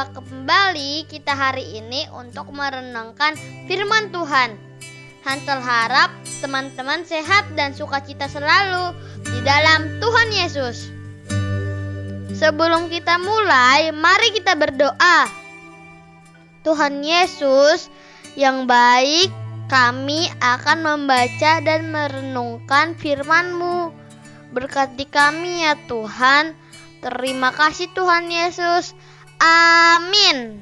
Kembali kita hari ini untuk merenungkan firman Tuhan. Hansel harap teman-teman sehat dan sukacita selalu di dalam Tuhan Yesus. Sebelum kita mulai, mari kita berdoa. Tuhan Yesus yang baik, kami akan membaca dan merenungkan firman-Mu. Berkati kami ya Tuhan. Terima kasih Tuhan Yesus. Amin.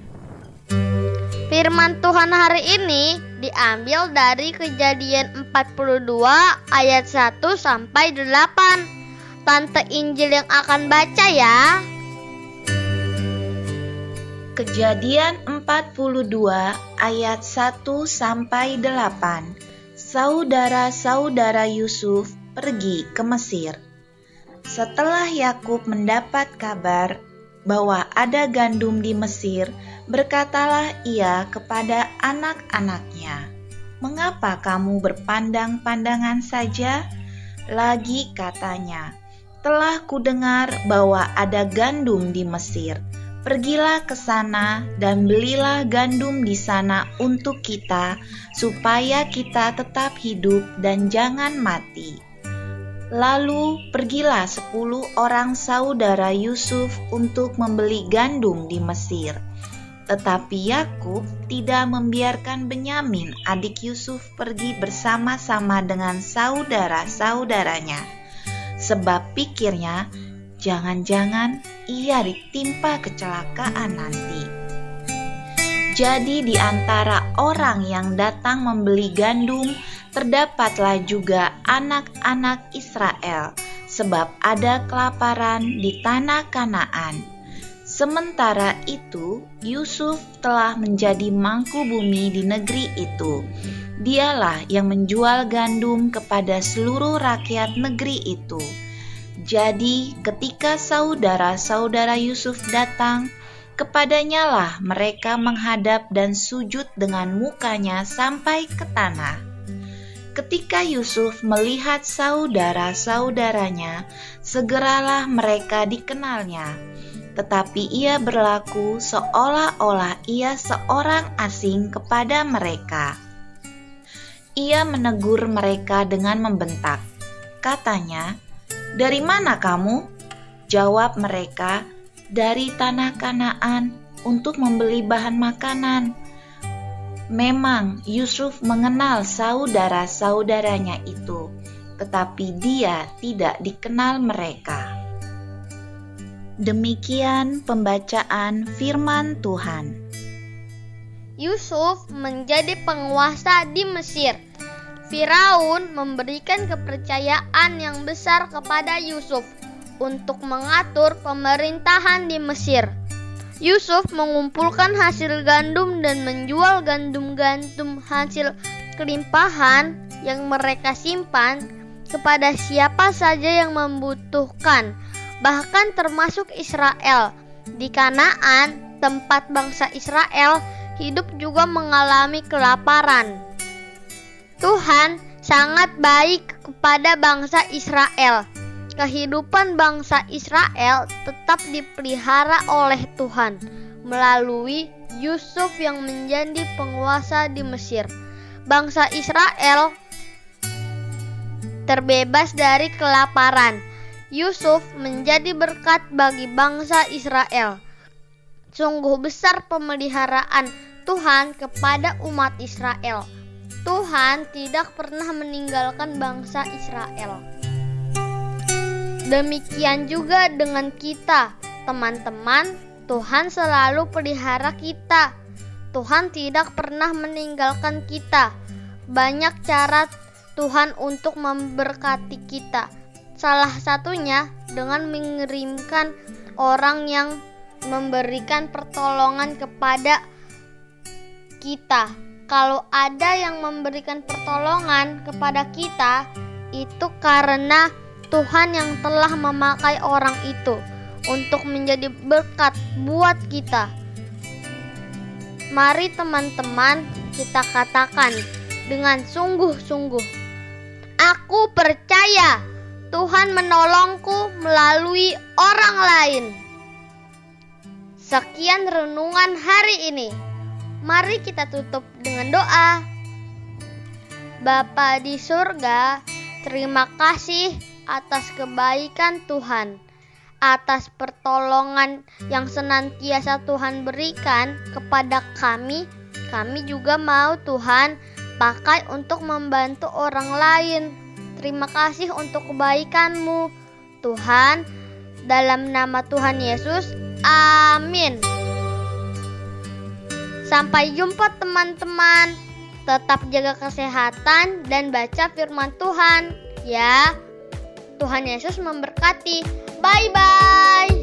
Firman Tuhan hari ini diambil dari Kejadian 42 ayat 1 sampai 8. Tante Injil yang akan baca ya. Kejadian 42 ayat 1 sampai 8. Saudara-saudara Yusuf pergi ke Mesir. Setelah Yakub mendapat kabar bahwa ada gandum di Mesir, berkatalah ia kepada anak-anaknya, "Mengapa kamu berpandang-pandangan saja?" Lagi katanya, "Telah kudengar bahwa ada gandum di Mesir." Pergilah ke sana dan belilah gandum di sana untuk kita, supaya kita tetap hidup dan jangan mati. Lalu pergilah sepuluh orang saudara Yusuf untuk membeli gandum di Mesir. Tetapi Yakub tidak membiarkan Benyamin, adik Yusuf, pergi bersama-sama dengan saudara-saudaranya, sebab pikirnya Jangan-jangan ia ditimpa kecelakaan nanti. Jadi di antara orang yang datang membeli gandum, terdapatlah juga anak-anak Israel, sebab ada kelaparan di tanah Kanaan. Sementara itu, Yusuf telah menjadi mangku bumi di negeri itu. Dialah yang menjual gandum kepada seluruh rakyat negeri itu jadi, ketika saudara-saudara Yusuf datang, kepadanya lah mereka menghadap dan sujud dengan mukanya sampai ke tanah. Ketika Yusuf melihat saudara-saudaranya, segeralah mereka dikenalnya. Tetapi ia berlaku seolah-olah ia seorang asing kepada mereka. Ia menegur mereka dengan membentak. Katanya, dari mana kamu? Jawab mereka, dari tanah Kanaan untuk membeli bahan makanan. Memang Yusuf mengenal saudara-saudaranya itu, tetapi dia tidak dikenal mereka. Demikian pembacaan firman Tuhan. Yusuf menjadi penguasa di Mesir. Firaun memberikan kepercayaan yang besar kepada Yusuf untuk mengatur pemerintahan di Mesir. Yusuf mengumpulkan hasil gandum dan menjual gandum-gandum hasil kelimpahan yang mereka simpan kepada siapa saja yang membutuhkan, bahkan termasuk Israel. Di Kanaan, tempat bangsa Israel hidup juga mengalami kelaparan. Tuhan sangat baik kepada bangsa Israel. Kehidupan bangsa Israel tetap dipelihara oleh Tuhan melalui Yusuf yang menjadi penguasa di Mesir. Bangsa Israel terbebas dari kelaparan. Yusuf menjadi berkat bagi bangsa Israel. Sungguh besar pemeliharaan Tuhan kepada umat Israel Tuhan tidak pernah meninggalkan bangsa Israel. Demikian juga dengan kita, teman-teman. Tuhan selalu pelihara kita. Tuhan tidak pernah meninggalkan kita. Banyak cara Tuhan untuk memberkati kita. Salah satunya dengan mengirimkan orang yang memberikan pertolongan kepada kita kalau ada yang memberikan pertolongan kepada kita, itu karena Tuhan yang telah memakai orang itu untuk menjadi berkat buat kita. Mari teman-teman kita katakan dengan sungguh-sungguh. Aku percaya Tuhan menolongku melalui orang lain. Sekian renungan hari ini. Mari kita tutup dengan doa. Bapa di surga, terima kasih atas kebaikan Tuhan, atas pertolongan yang senantiasa Tuhan berikan kepada kami. Kami juga mau Tuhan pakai untuk membantu orang lain. Terima kasih untuk kebaikan-Mu, Tuhan. Dalam nama Tuhan Yesus, Amin. Sampai jumpa teman-teman. Tetap jaga kesehatan dan baca firman Tuhan ya. Tuhan Yesus memberkati. Bye bye.